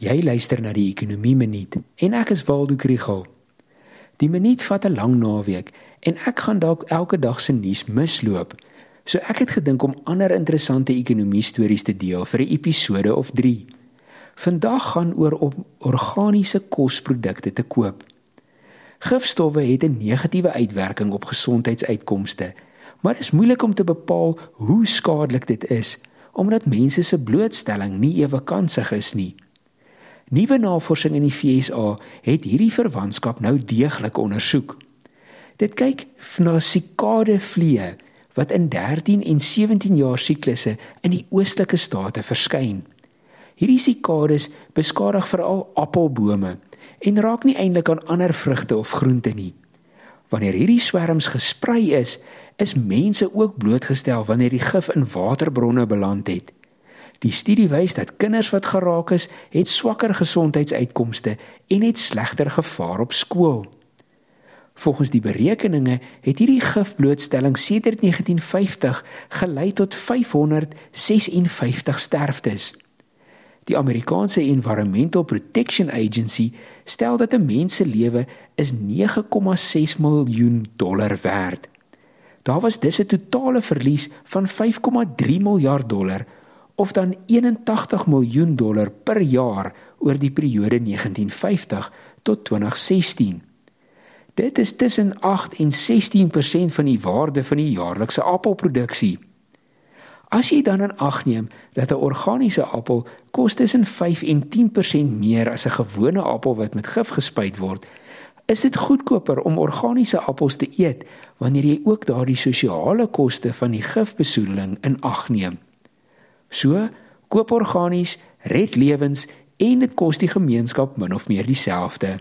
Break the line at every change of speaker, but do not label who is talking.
Jy luister na die Ekonomie Minuut en ek is Waldo Krugel. Die minuut vat 'n lang naweek en ek gaan dalk elke dag se nuus misloop. So ek het gedink om ander interessante ekonomie stories te deel vir 'n episode of 3. Vandag gaan oor om organiese kosprodukte te koop. Gifstowwe het 'n negatiewe uitwerking op gesondheidsuitkomste, maar dit is moeilik om te bepaal hoe skadelik dit is omdat mense se blootstelling nie ewe kansig is nie. Nuwe navorsing in die FSA het hierdie verwantskap nou deeglik ondersoek. Dit kyk na sikade vliee wat in 13 en 17 jaar siklusse in die oostelike state verskyn. Hierdie sikades beskadig veral appelbome en raak nie eintlik aan ander vrugte of groente nie. Wanneer hierdie swerms gesprei is, is mense ook blootgestel wanneer die gif in waterbronne beland het. Die studie wys dat kinders wat geraak is, het swakker gesondheidsuitkomste en het slegter gevaar op skool. Volgens die berekeninge het hierdie gifblootstelling sedert 1950 gelei tot 556 sterftes. Die Amerikaanse Environmental Protection Agency stel dat 'n mens se lewe is 9,6 miljoen dollar werd. Daar was dus 'n totale verlies van 5,3 miljard dollar of dan 81 miljoen dollar per jaar oor die periode 1950 tot 2016. Dit is tussen 8 en 16% van die waarde van die jaarlikse appelproduksie. As jy dan in ag neem dat 'n organiese appel kos tussen 5 en 10% meer as 'n gewone appel wat met gif gespuit word, is dit goedkoper om organiese appels te eet wanneer jy ook daardie sosiale koste van die gifbesoedeling in ag neem. So, koop organies, red lewens en dit kos die gemeenskap min of meer dieselfde.